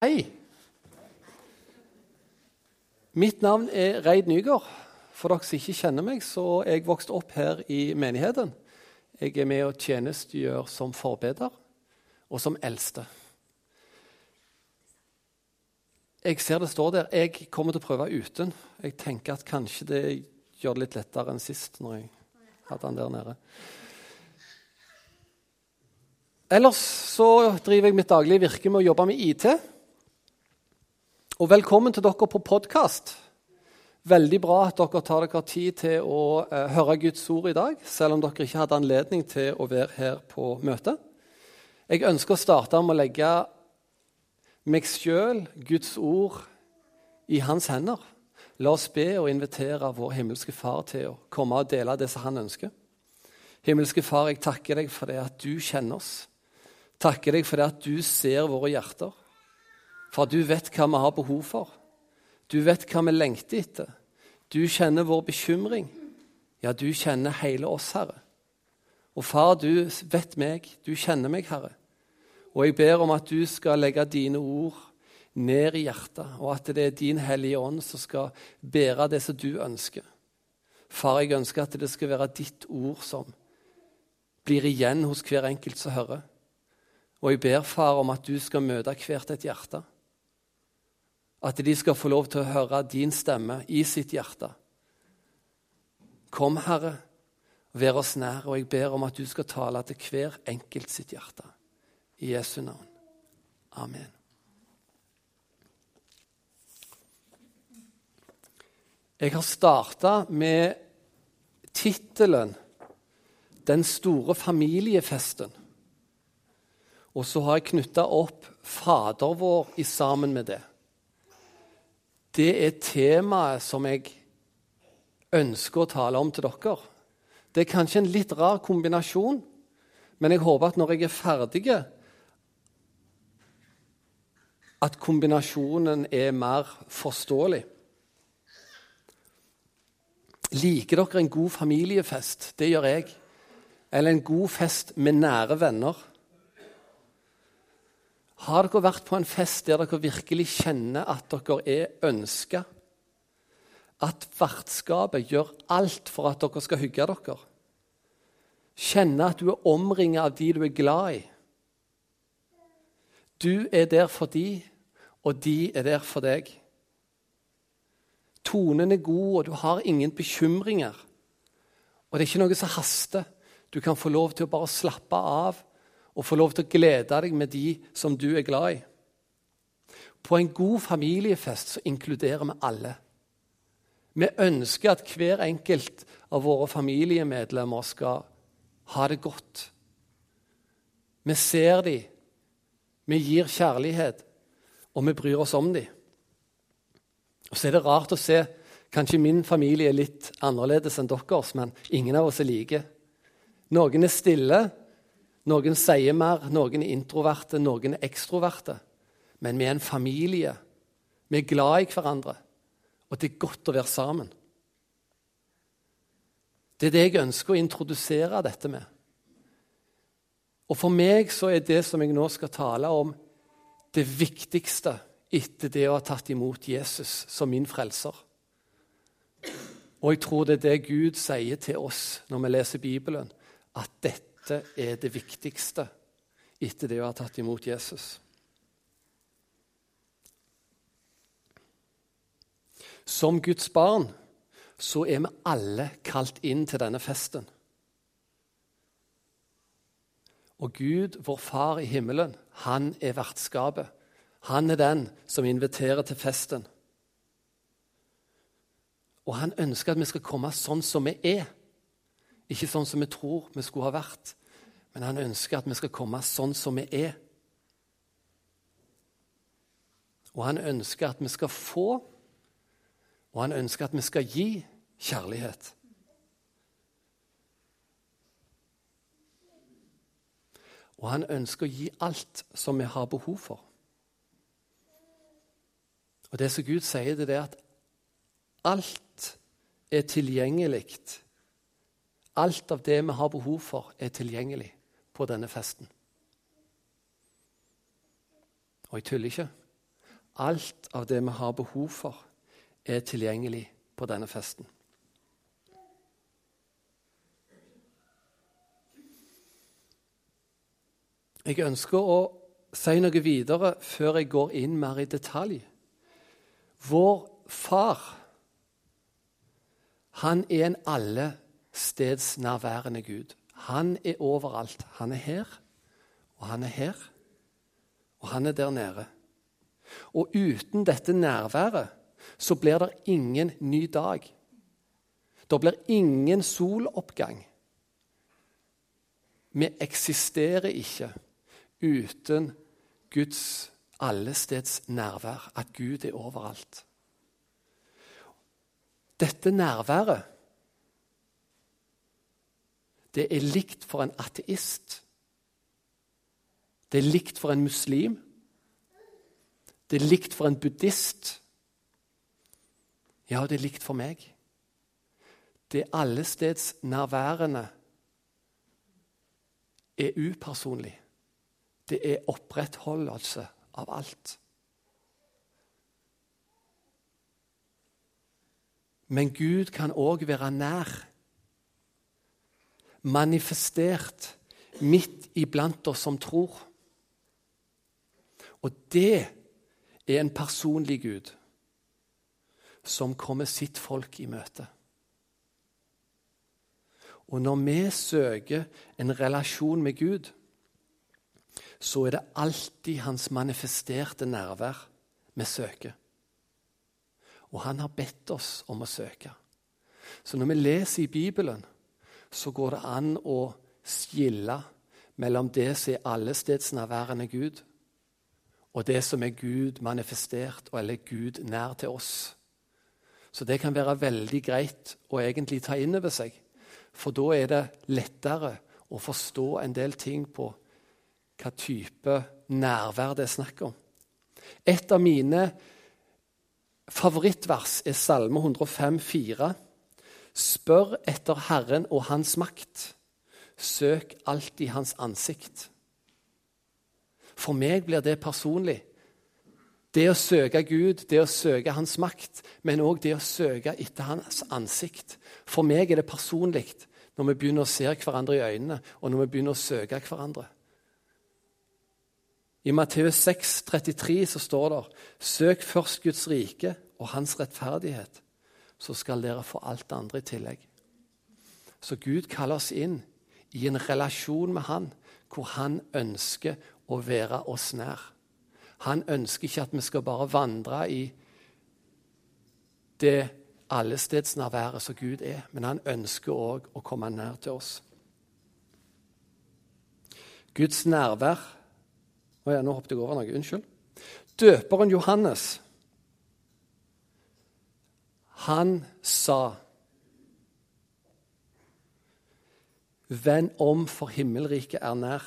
Hei. Mitt navn er Reid Nygaard. For dere som ikke kjenner meg, så er jeg vokst opp her i menigheten. Jeg er med og tjenestegjør som forbeder og som eldste. Jeg ser det står der. Jeg kommer til å prøve uten. Jeg tenker at kanskje det gjør det litt lettere enn sist når jeg hadde den der nede. Ellers så driver jeg mitt daglige virke med å jobbe med IT. Og velkommen til dere på podkast. Veldig bra at dere tar dere tid til å eh, høre Guds ord i dag, selv om dere ikke hadde anledning til å være her på møtet. Jeg ønsker å starte med å legge meg sjøl, Guds ord, i hans hender. La oss be og invitere vår himmelske Far til å komme og dele det som han ønsker. Himmelske Far, jeg takker deg for det at du kjenner oss. Takker deg for det at du ser våre hjerter. For du vet hva vi har behov for. Du vet hva vi lengter etter. Du kjenner vår bekymring. Ja, du kjenner hele oss, Herre. Og far, du vet meg, du kjenner meg, Herre. Og jeg ber om at du skal legge dine ord ned i hjertet, og at det er din Hellige Ånd som skal bære det som du ønsker. Far, jeg ønsker at det skal være ditt ord som blir igjen hos hver enkelt som hører. Og jeg ber, far, om at du skal møte hvert et hjerte. At de skal få lov til å høre din stemme i sitt hjerte. Kom, Herre, vær oss nær, og jeg ber om at du skal tale til hver enkelt sitt hjerte. I Jesu navn. Amen. Jeg har starta med tittelen 'Den store familiefesten'. Og så har jeg knytta opp Fader vår i sammen med det det er temaet som jeg ønsker å tale om til dere. Det er kanskje en litt rar kombinasjon, men jeg håper at når jeg er ferdig, at kombinasjonen er mer forståelig. Liker dere en god familiefest? Det gjør jeg. Eller en god fest med nære venner? Har dere vært på en fest der dere virkelig kjenner at dere er ønska? At vertskapet gjør alt for at dere skal hygge dere? Kjenne at du er omringet av de du er glad i? Du er der for de, og de er der for deg. Tonen er god, og du har ingen bekymringer. Og det er ikke noe som haster. Du kan få lov til å bare slappe av og få lov til å glede deg med de som du er glad i. På en god familiefest så inkluderer vi alle. Vi ønsker at hver enkelt av våre familiemedlemmer skal ha det godt. Vi ser dem, vi gir kjærlighet, og vi bryr oss om dem. Og Så er det rart å se Kanskje min familie er litt annerledes enn deres, men ingen av oss er like. Noen er stille, noen sier mer, noen er introverte, noen er ekstroverte. Men vi er en familie. Vi er glad i hverandre, og det er godt å være sammen. Det er det jeg ønsker å introdusere dette med. Og For meg så er det som jeg nå skal tale om, det viktigste etter det å ha tatt imot Jesus som min frelser. Og jeg tror det er det Gud sier til oss når vi leser Bibelen, at dette dette er det viktigste etter det å ha tatt imot Jesus. Som Guds barn så er vi alle kalt inn til denne festen. Og Gud, vår Far i himmelen, han er vertskapet. Han er den som inviterer til festen. Og han ønsker at vi skal komme sånn som vi er. Ikke sånn som vi tror vi skulle ha vært, men han ønsker at vi skal komme sånn som vi er. Og han ønsker at vi skal få, og han ønsker at vi skal gi kjærlighet. Og han ønsker å gi alt som vi har behov for. Og Det som Gud sier, det er at alt er tilgjengelig Alt av det vi har behov for, er tilgjengelig på denne festen. Og jeg tuller ikke. alt av det vi har behov for, er tilgjengelig på denne festen. Jeg ønsker å si noe videre før jeg går inn mer i detalj. Vår far, han er en allestedsnærværende Gud. Han er overalt. Han er her, og han er her, og han er der nede. Og uten dette nærværet så blir det ingen ny dag. Det blir ingen soloppgang. Vi eksisterer ikke uten Guds allesteds nærvær, at Gud er overalt. Dette nærværet det er likt for en ateist. Det er likt for en muslim. Det er likt for en buddhist. Ja, det er likt for meg. Det allestedsnærværende er upersonlig. Det er opprettholdelse av alt. Men Gud kan òg være nær. Manifestert midt iblant oss som tror. Og det er en personlig Gud som kommer sitt folk i møte. Og når vi søker en relasjon med Gud, så er det alltid hans manifesterte nærvær vi søker. Og han har bedt oss om å søke. Så når vi leser i Bibelen, så går det an å skille mellom det som er allestedsnærværende Gud, og det som er Gud manifestert, eller Gud nær til oss. Så det kan være veldig greit å egentlig ta inn over seg. For da er det lettere å forstå en del ting på hva type nærvær det er snakk om. Et av mine favorittvers er Salme 105, 105,4. Spør etter Herren og Hans makt. Søk alltid Hans ansikt. For meg blir det personlig. Det å søke Gud, det å søke Hans makt, men òg det å søke etter Hans ansikt. For meg er det personlig når vi begynner å se hverandre i øynene, og når vi begynner å søke hverandre. I Matteus 6, 33 så står det Søk først Guds rike og hans rettferdighet, så skal dere få alt det andre i tillegg. Så Gud kaller oss inn i en relasjon med Han, hvor Han ønsker å være oss nær. Han ønsker ikke at vi skal bare vandre i det allestedsnærværet som Gud er, men han ønsker òg å komme nær til oss. Guds nærvær å ja, nå hoppet jeg over noe. Unnskyld. Døperen Johannes, han sa Vend om, for himmelriket er nær.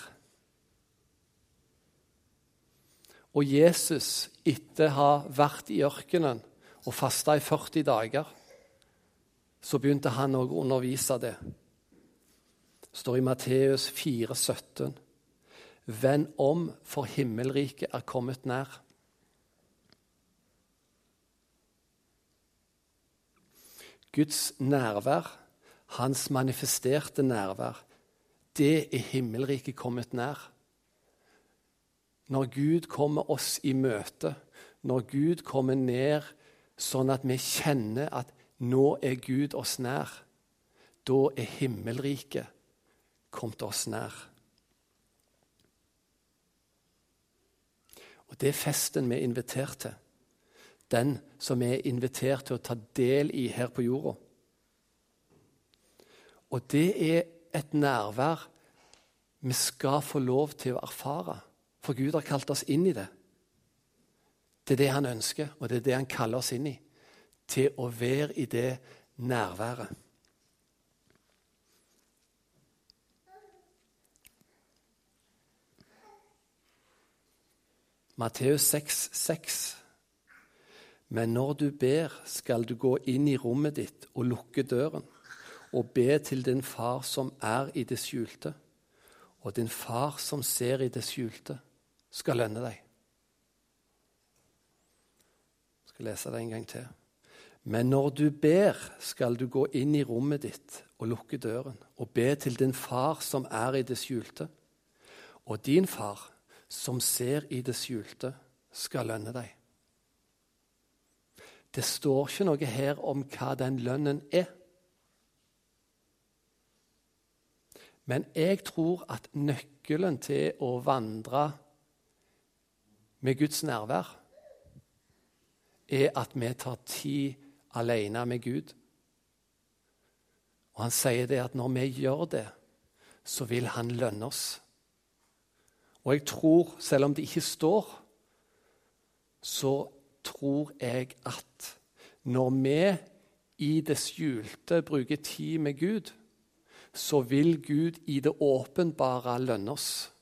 Og Jesus, etter å ha vært i ørkenen og fasta i 40 dager, så begynte han òg å undervise det. Det står i Matteus 4, 17. Vend om, for himmelriket er kommet nær. Guds nærvær, hans manifesterte nærvær, det er himmelriket kommet nær. Når Gud kommer oss i møte, når Gud kommer ned sånn at vi kjenner at nå er Gud oss nær, da er himmelriket kommet oss nær. Og Det er festen vi er invitert til. Den som vi er invitert til å ta del i her på jorda. Og det er et nærvær vi skal få lov til å erfare. For Gud har kalt oss inn i det. Det er det han ønsker, og det er det han kaller oss inn i. Til å være i det nærværet. Matteus 6, 6. Men når du ber, skal du gå inn i rommet ditt og lukke døren, og be til din far som er i det skjulte. Og din far som ser i det skjulte, skal lønne deg. Jeg skal lese det en gang til. Men når du ber, skal du gå inn i rommet ditt og lukke døren og be til din far som er i det skjulte. Og din far, som ser i det skjulte, skal lønne deg. Det står ikke noe her om hva den lønnen er. Men jeg tror at nøkkelen til å vandre med Guds nærvær er at vi tar tid alene med Gud. Og Han sier det at når vi gjør det, så vil Han lønne oss. Og jeg tror, selv om det ikke står, så tror jeg at når vi i det skjulte bruker tid med Gud, så vil Gud i det åpenbare lønne oss.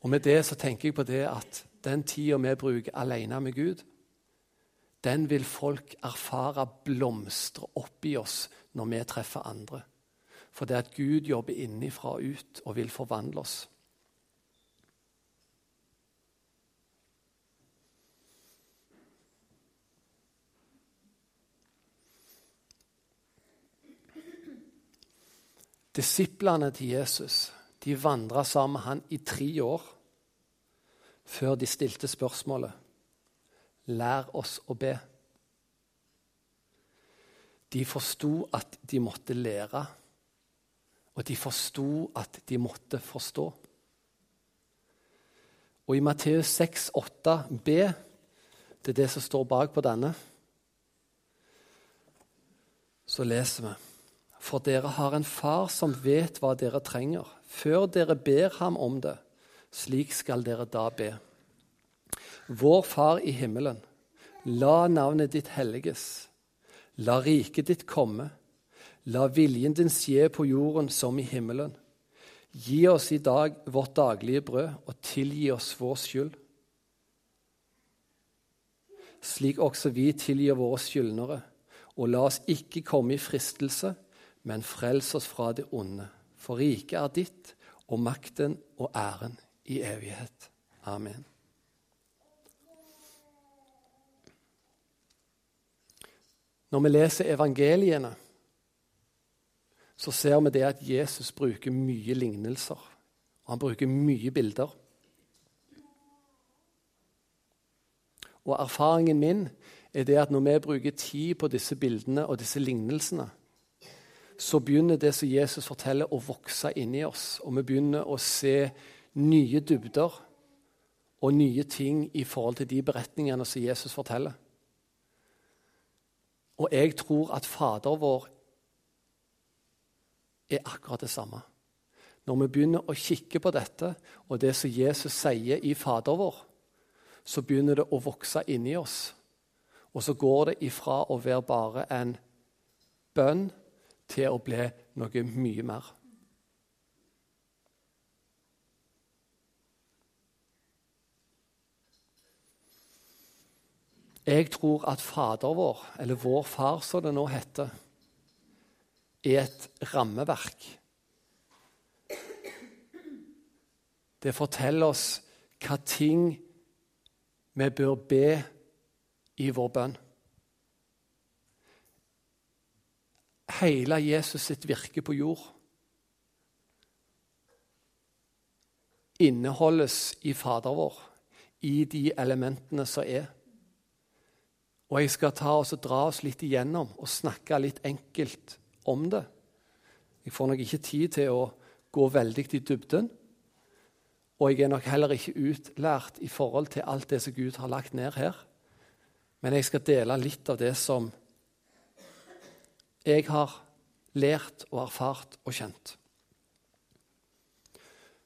Og med det så tenker jeg på det at den tida vi bruker alene med Gud, den vil folk erfare blomstre opp i oss når vi treffer andre. For det at Gud jobber innifra og ut og vil forvandle oss. Disiplene til Jesus de vandra sammen med han i tre år før de stilte spørsmålet Lær oss å be. De forsto at de måtte lære, og de forsto at de måtte forstå. Og i Matteus 6, 8 b, det er det som står bak på denne, så leser vi For dere har en far som vet hva dere trenger, før dere ber ham om det. Slik skal dere da be. Vår Far i himmelen. La navnet ditt helliges. La riket ditt komme. La viljen din skje på jorden som i himmelen. Gi oss i dag vårt daglige brød, og tilgi oss vår skyld. Slik også vi tilgir våre skyldnere. Og la oss ikke komme i fristelse, men frels oss fra det onde. For riket er ditt, og makten og æren i evighet. Amen. Når vi leser evangeliene, så ser vi det at Jesus bruker mye lignelser. Og han bruker mye bilder. Og erfaringen min er det at når vi bruker tid på disse bildene og disse lignelsene, så begynner det som Jesus forteller, å vokse inni oss. Og vi begynner å se nye dybder og nye ting i forhold til de beretningene som Jesus forteller. Og jeg tror at Fader vår er akkurat det samme. Når vi begynner å kikke på dette og det som Jesus sier i Fader vår, så begynner det å vokse inni oss. Og så går det ifra å være bare en bønn til å bli noe mye mer. Jeg tror at Fader vår, eller Vår Far som det nå heter, er et rammeverk. Det forteller oss hva ting vi bør be i vår bønn. Hele Jesus sitt virke på jord inneholdes i Fader vår, i de elementene som er. Og jeg skal ta oss og dra oss litt igjennom og snakke litt enkelt om det. Jeg får nok ikke tid til å gå veldig i dybden. Og jeg er nok heller ikke utlært i forhold til alt det som Gud har lagt ned her. Men jeg skal dele litt av det som jeg har lært og erfart og kjent.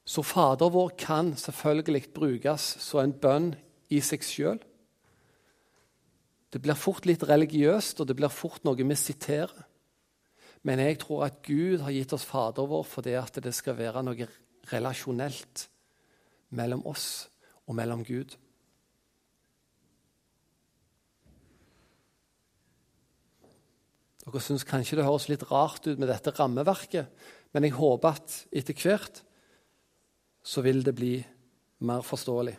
Så Fader vår kan selvfølgelig brukes som en bønn i seg sjøl. Det blir fort litt religiøst, og det blir fort noe vi siterer. Men jeg tror at Gud har gitt oss Fader vår fordi at det skal være noe relasjonelt mellom oss og mellom Gud. Dere syns kanskje det høres litt rart ut med dette rammeverket, men jeg håper at etter hvert så vil det bli mer forståelig.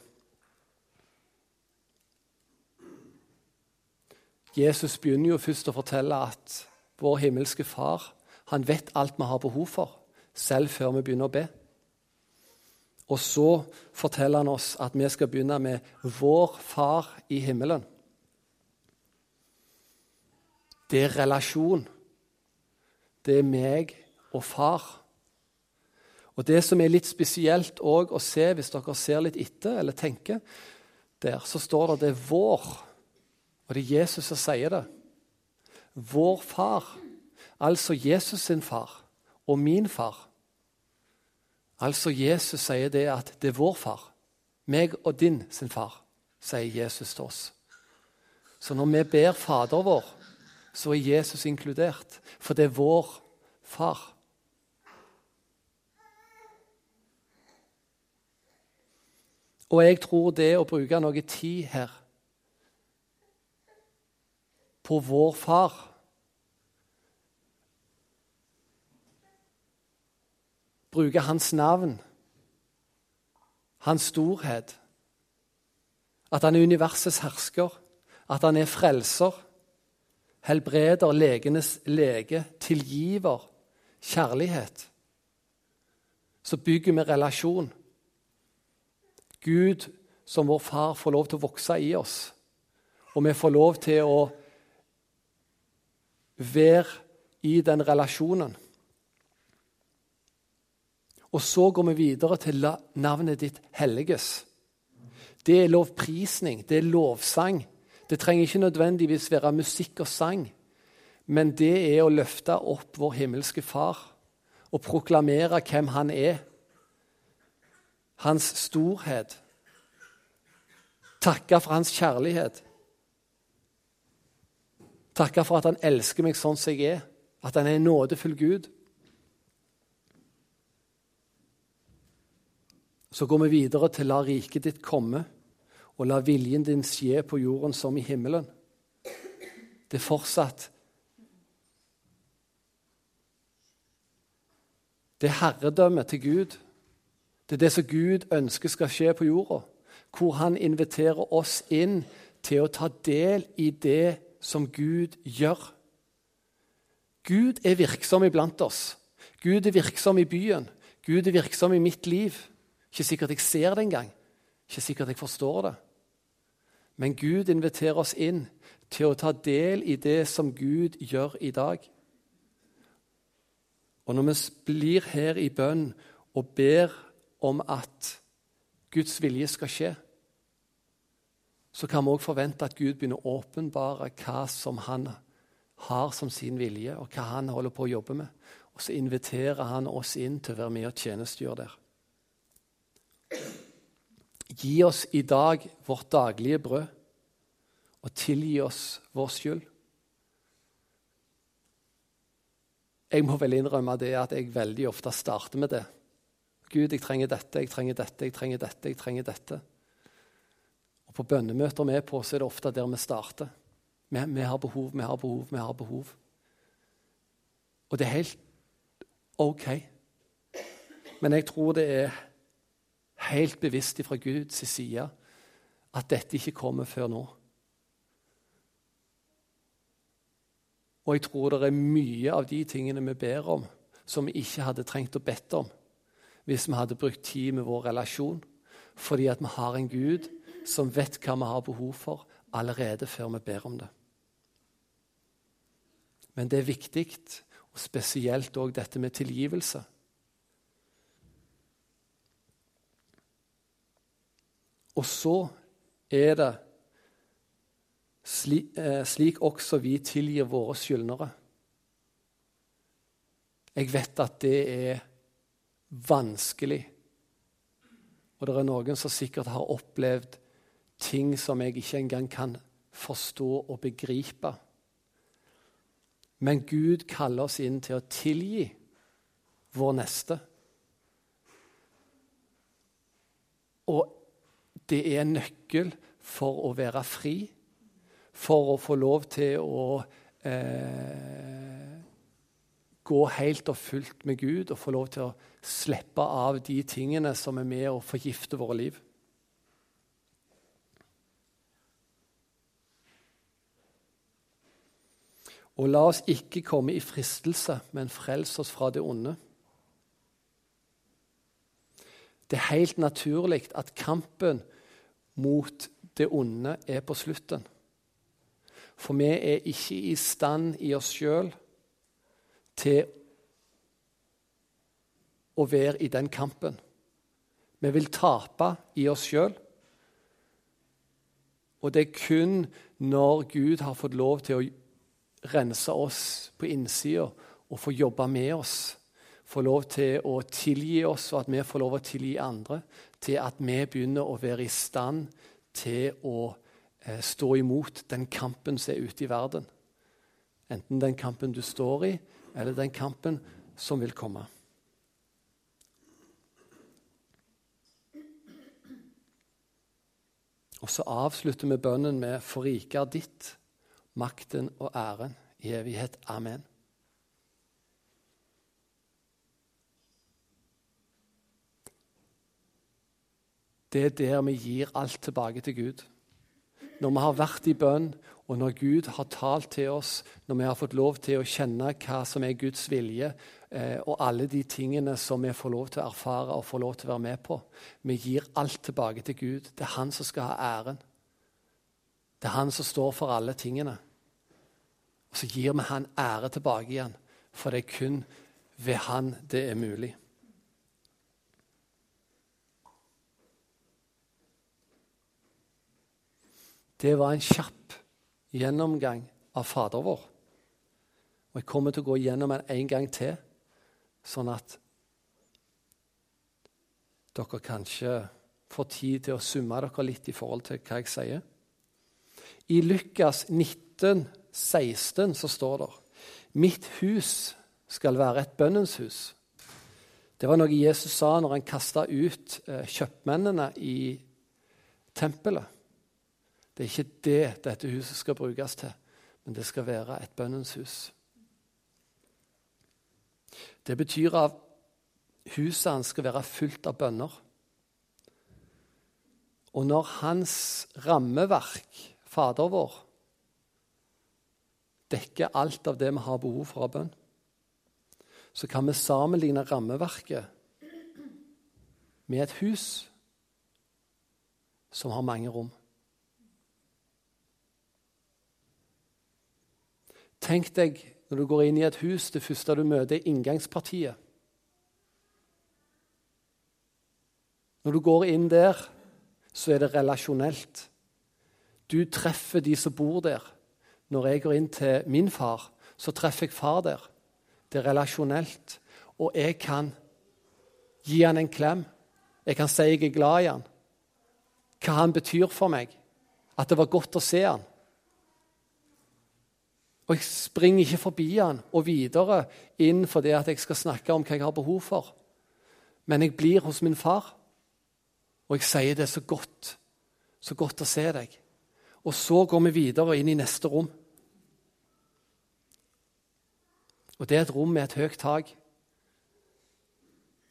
Jesus begynner jo først å fortelle at vår himmelske far han vet alt vi har behov for, selv før vi begynner å be. Og så forteller han oss at vi skal begynne med vår far i himmelen. Det er relasjon. Det er meg og far. Og Det som er litt spesielt å se, hvis dere ser litt etter eller tenker, der så står det at det er vår. Og det er Jesus som sier det. Vår far, altså Jesus sin far og min far. Altså Jesus sier det at det er vår far. Meg og din sin far, sier Jesus til oss. Så når vi ber Fader vår, så er Jesus inkludert, for det er vår far. Og jeg tror det å bruke noe tid her på vår far Bruke hans navn, hans storhet, at han er universets hersker, at han er frelser, helbreder, legenes lege, tilgiver, kjærlighet. Så bygger vi relasjon. Gud som vår far får lov til å vokse i oss. Og vi får lov til å være i den relasjonen. Og så går vi videre til navnet ditt helliges. Det er lovprisning, det er lovsang. Det trenger ikke nødvendigvis være musikk og sang, men det er å løfte opp vår himmelske Far og proklamere hvem Han er hans storhet. Takke for hans kjærlighet. Takke for at han elsker meg sånn som jeg er, at han er en nådefull Gud. Så går vi videre til 'la riket ditt komme', og 'la viljen din skje på jorden som i himmelen'. Det er fortsatt Det er herredømmet til Gud det er det som Gud ønsker skal skje på jorda, hvor han inviterer oss inn til å ta del i det som Gud gjør. Gud er virksom iblant oss. Gud er virksom i byen. Gud er virksom i mitt liv. Ikke sikkert jeg ser det engang. Ikke sikkert jeg forstår det. Men Gud inviterer oss inn til å ta del i det som Gud gjør i dag. Og når vi blir her i bønn og ber om at Guds vilje skal skje, så kan vi òg forvente at Gud begynner å åpenbare hva som han har som sin vilje, og hva han holder på å jobbe med. Og så inviterer han oss inn til å være med og tjenestegjøre der. Gi oss i dag vårt daglige brød, og tilgi oss vår skyld. Jeg må vel innrømme det at jeg veldig ofte starter med det. Gud, jeg trenger dette, jeg trenger dette, jeg trenger dette. jeg trenger dette. Og På bønnemøter vi er på, så er det ofte der vi starter. Vi, vi har behov, vi har behov, vi har behov. Og det er helt OK. Men jeg tror det er helt bevisst fra Guds side at dette ikke kommer før nå. Og jeg tror det er mye av de tingene vi ber om, som vi ikke hadde trengt å bedt om hvis vi hadde brukt tid med vår relasjon, fordi at vi har en Gud som vet hva vi har behov for, allerede før vi ber om det. Men det er viktig, og spesielt òg dette med tilgivelse. Og så er det slik, eh, slik også vi tilgir våre skyldnere. Jeg vet at det er vanskelig. Og det er noen som sikkert har opplevd ting som jeg ikke engang kan forstå og begripe. Men Gud kaller oss inn til å tilgi vår neste. Og det er en nøkkel for å være fri, for å få lov til å eh, gå helt og fullt med Gud og få lov til å slippe av de tingene som er med å forgifte våre liv. Og la oss ikke komme i fristelse, men frels oss fra det onde. Det er helt naturlig at kampen mot det onde er på slutten. For vi er ikke i stand i oss sjøl til å være i den kampen. Vi vil tape i oss sjøl. Og det er kun når Gud har fått lov til å rense oss på innsida og få jobbe med oss, få lov til å tilgi oss, og at vi får lov til å tilgi andre, til at vi begynner å være i stand til å eh, stå imot den kampen som er ute i verden. Enten den kampen du står i, eller den kampen som vil komme. Og så avslutter vi bønnen med 'For riket er ditt, makten og æren i evighet. Amen'. Det er der vi gir alt tilbake til Gud. Når vi har vært i bønn, og når Gud har talt til oss, når vi har fått lov til å kjenne hva som er Guds vilje, eh, og alle de tingene som vi får lov til å erfare og får lov til å være med på Vi gir alt tilbake til Gud. Det er han som skal ha æren. Det er han som står for alle tingene. Og så gir vi han ære tilbake igjen, for det er kun ved han det er mulig. Det var en kjapp gjennomgang av Fader vår. Og jeg kommer til å gå gjennom den en gang til, sånn at dere kanskje får tid til å summe dere litt i forhold til hva jeg sier. I Lukas 19, 16 så står det Mitt hus skal være et bønnens hus. Det var noe Jesus sa når han kasta ut eh, kjøpmennene i tempelet. Det er ikke det dette huset skal brukes til, men det skal være et bønnens hus. Det betyr at huset hans skal være fullt av bønner. Og når hans rammeverk, Fader vår, dekker alt av det vi har behov for av bønn, så kan vi sammenligne rammeverket med et hus som har mange rom. Tenk deg når du går inn i et hus, det første du møter, er inngangspartiet. Når du går inn der, så er det relasjonelt. Du treffer de som bor der. Når jeg går inn til min far, så treffer jeg far der. Det er relasjonelt. Og jeg kan gi han en klem. Jeg kan si jeg er glad i han. Hva han betyr for meg. At det var godt å se han. Og jeg springer ikke forbi han og videre inn fordi at jeg skal snakke om hva jeg har behov for. Men jeg blir hos min far, og jeg sier det så godt. Så godt å se deg. Og så går vi videre inn i neste rom. Og det er et rom med et høyt tak.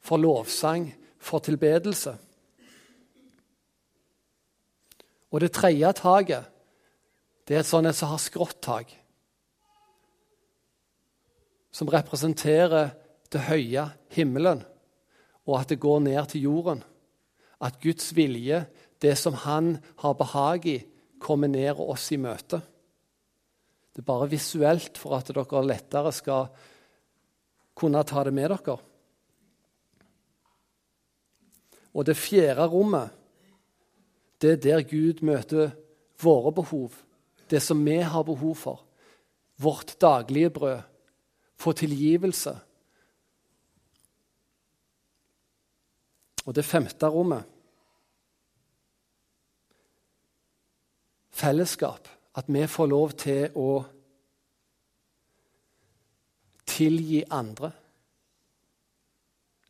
For lovsang, for tilbedelse. Og det tredje taket, det er et sånt som har skrått tak som representerer det høye himmelen, og at det går ned til jorden. At Guds vilje, det som Han har behag i, kommer ned og oss i møte. Det er bare visuelt for at dere lettere skal kunne ta det med dere. Og det fjerde rommet, det er der Gud møter våre behov. Det som vi har behov for. Vårt daglige brød få tilgivelse. Og det femte rommet fellesskap. At vi får lov til å tilgi andre.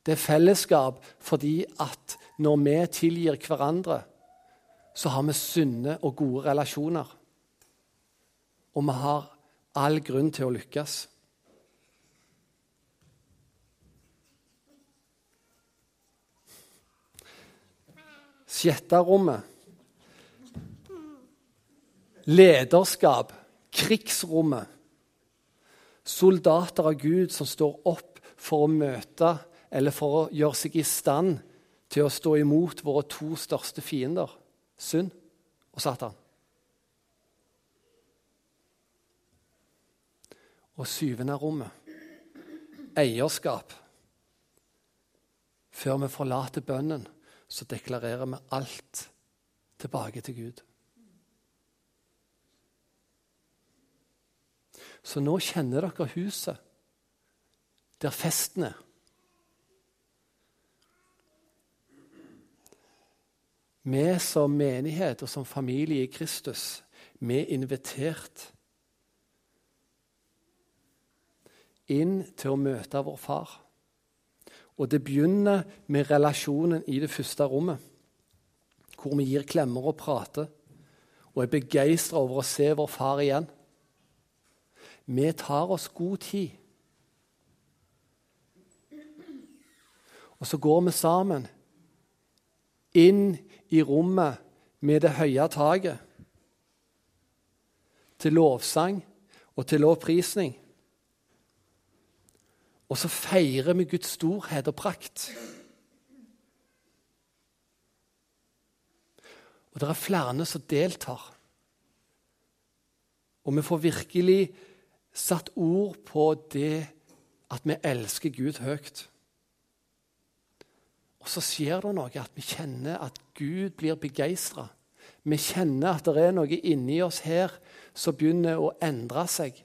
Det er fellesskap fordi at når vi tilgir hverandre, så har vi sunne og gode relasjoner. Og vi har all grunn til å lykkes. Sjette rommet. Lederskap. Krigsrommet. soldater av Gud som står opp for å møte eller for å gjøre seg i stand til å stå imot våre to største fiender, synd og Satan. Og syvende rommet eierskap. Før vi forlater bønnen, så deklarerer vi alt tilbake til Gud. Så nå kjenner dere huset der festen er. Vi som menighet og som familie i Kristus, vi er invitert inn til å møte vår far. Og det begynner med relasjonen i det første rommet, hvor vi gir klemmer og prater og er begeistra over å se vår far igjen. Vi tar oss god tid. Og så går vi sammen inn i rommet med det høye taket. Til lovsang og til lovprisning. Og så feirer vi Guds storhet og prakt. Og det er flere som deltar. Og vi får virkelig satt ord på det at vi elsker Gud høyt. Og så skjer det noe, at vi kjenner at Gud blir begeistra. Vi kjenner at det er noe inni oss her som begynner å endre seg.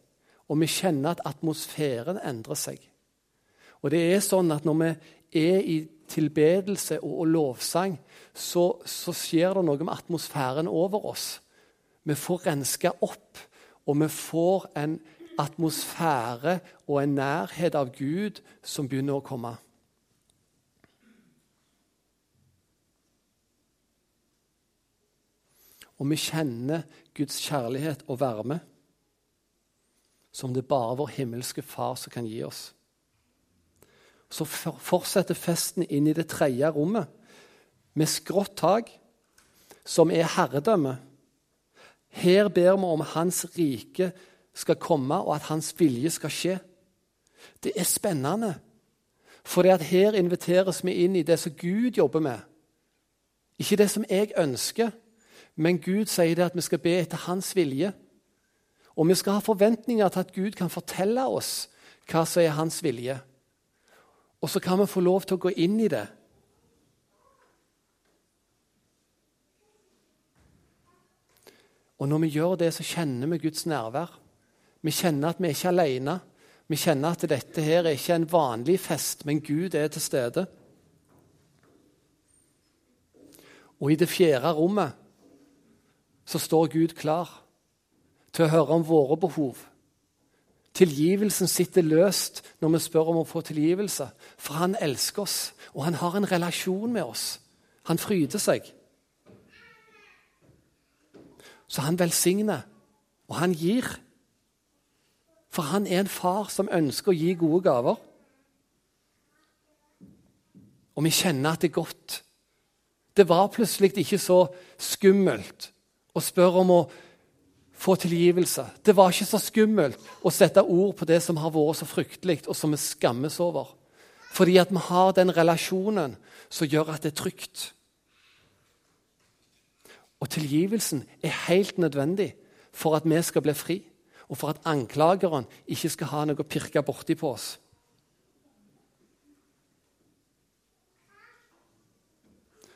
Og vi kjenner at atmosfæren endrer seg. Og det er sånn at når vi er i tilbedelse og, og lovsang, så, så, skjer det noe med atmosfæren over oss. Vi får renska opp, og vi får en atmosfære og en nærhet av Gud som begynner å komme. Og vi kjenner Guds kjærlighet og varme som det bare vår himmelske Far som kan gi oss. Så fortsetter festen inn i det tredje rommet med skrått tak, som er herredømme. Her ber vi om Hans rike skal komme, og at Hans vilje skal skje. Det er spennende, for her inviteres vi inn i det som Gud jobber med. Ikke det som jeg ønsker, men Gud sier det at vi skal be etter hans vilje. Og vi skal ha forventninger til at Gud kan fortelle oss hva som er hans vilje. Og så kan vi få lov til å gå inn i det. Og når vi gjør det, så kjenner vi Guds nærvær. Vi kjenner at vi er ikke alene. Vi kjenner at dette her er ikke en vanlig fest, men Gud er til stede. Og i det fjerde rommet så står Gud klar til å høre om våre behov. Tilgivelsen sitter løst når vi spør om å få tilgivelse, for han elsker oss, og han har en relasjon med oss. Han fryder seg. Så han velsigner, og han gir. For han er en far som ønsker å gi gode gaver. Og vi kjenner at det er godt. Det var plutselig ikke så skummelt å spørre om å få tilgivelse. Det var ikke så skummelt å sette ord på det som har vært så fryktelig, og som vi skammes over. Fordi at vi har den relasjonen som gjør at det er trygt. Og tilgivelsen er helt nødvendig for at vi skal bli fri, og for at anklageren ikke skal ha noe å pirke borti på oss.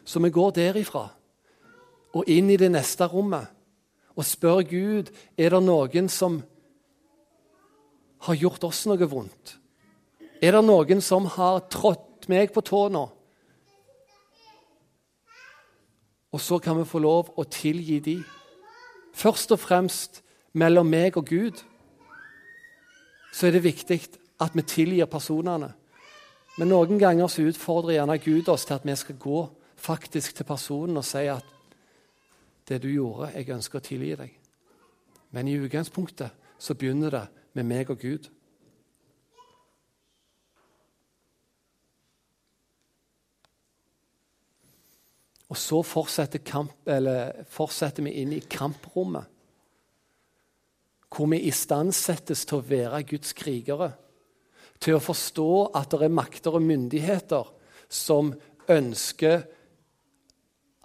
Så vi går derifra og inn i det neste rommet og spør Gud er det noen som har gjort oss noe vondt. Er det noen som har trådt meg på tå? Og så kan vi få lov å tilgi de. Først og fremst mellom meg og Gud så er det viktig at vi tilgir personene. Men noen ganger så utfordrer gjerne Gud oss til at vi skal gå faktisk til personen og si at det du gjorde. Jeg ønsker å tilgi deg. Men i utgangspunktet så begynner det med meg og Gud. Og så fortsetter, kamp, fortsetter, vi inn i kamprommet, hvor vi istandsettes til å være Guds krigere. Til å forstå at det er makter og myndigheter som ønsker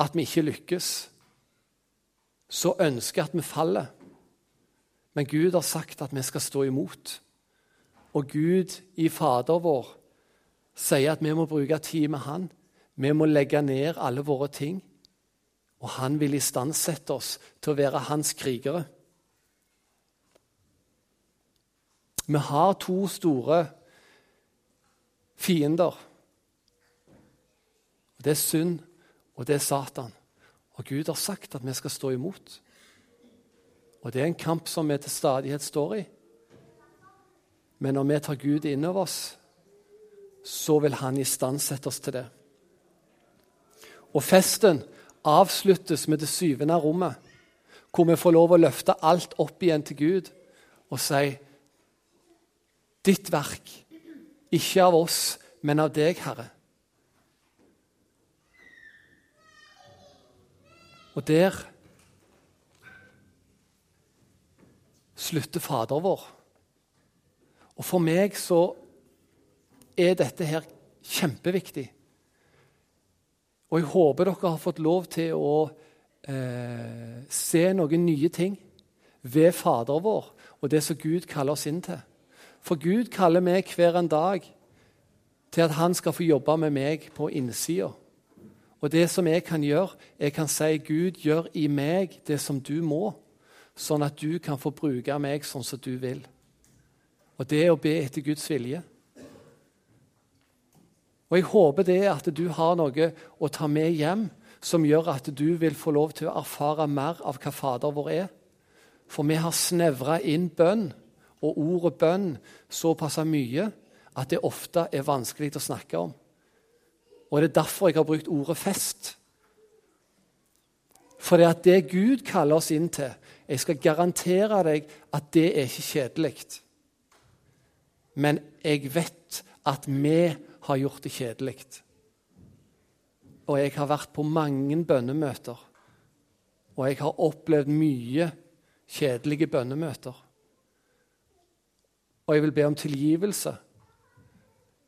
at vi ikke lykkes. Så ønsker at vi faller. Men Gud har sagt at vi skal stå imot. Og Gud i Fader vår sier at vi må bruke tid med Han. Vi må legge ned alle våre ting. Og han vil istandsette oss til å være hans krigere. Vi har to store fiender. Det er synd, og det er Satan. Og Gud har sagt at vi skal stå imot. Og det er en kamp som vi til stadighet står i. Men når vi tar Gud innover oss, så vil han istandsette oss til det. Og festen avsluttes med det syvende rommet, hvor vi får lov å løfte alt opp igjen til Gud og si Ditt verk, ikke av oss, men av deg, Herre. Og der slutter Fader vår. Og for meg så er dette her kjempeviktig. Og jeg håper dere har fått lov til å eh, se noen nye ting ved Fader vår og det som Gud kaller oss inn til. For Gud kaller meg hver en dag til at han skal få jobbe med meg på innsida. Og det som jeg kan gjøre, jeg kan si Gud, gjør i meg det som du må, sånn at du kan få bruke meg sånn som du vil. Og det er å be etter Guds vilje. Og Jeg håper det at du har noe å ta med hjem som gjør at du vil få lov til å erfare mer av hva Fader vår er. For vi har snevra inn bønn og ordet bønn såpass mye at det ofte er vanskelig å snakke om. Og Det er derfor jeg har brukt ordet fest. For det er det Gud kaller oss inn til. Jeg skal garantere deg at det er ikke kjedelig. Men jeg vet at vi har gjort det kjedelig. Og jeg har vært på mange bønnemøter. Og jeg har opplevd mye kjedelige bønnemøter. Og jeg vil be om tilgivelse.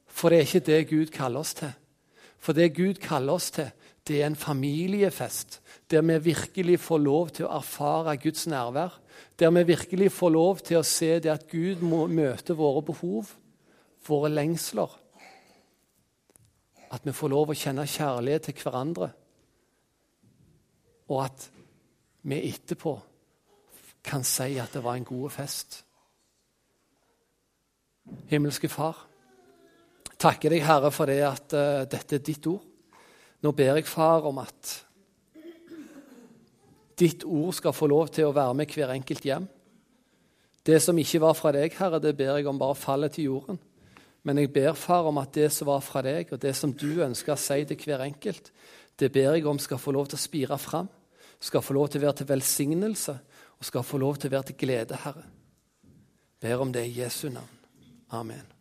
For det er ikke det Gud kaller oss til. For det Gud kaller oss til, det er en familiefest der vi virkelig får lov til å erfare Guds nærvær. Der vi virkelig får lov til å se det at Gud må møte våre behov, våre lengsler at vi får lov å kjenne kjærlighet til hverandre. Og at vi etterpå kan si at det var en god fest. Himmelske Far, takker deg, Herre, for det at uh, dette er ditt ord. Nå ber jeg, Far, om at ditt ord skal få lov til å være med hver enkelt hjem. Det som ikke var fra deg, Herre, det ber jeg om bare faller til jorden. Men jeg ber, far, om at det som var fra deg, og det som du ønsker å si til hver enkelt, det ber jeg om skal få lov til å spire fram, skal få lov til å være til velsignelse og skal få lov til å være til glede, Herre. Ber om det i Jesu navn. Amen.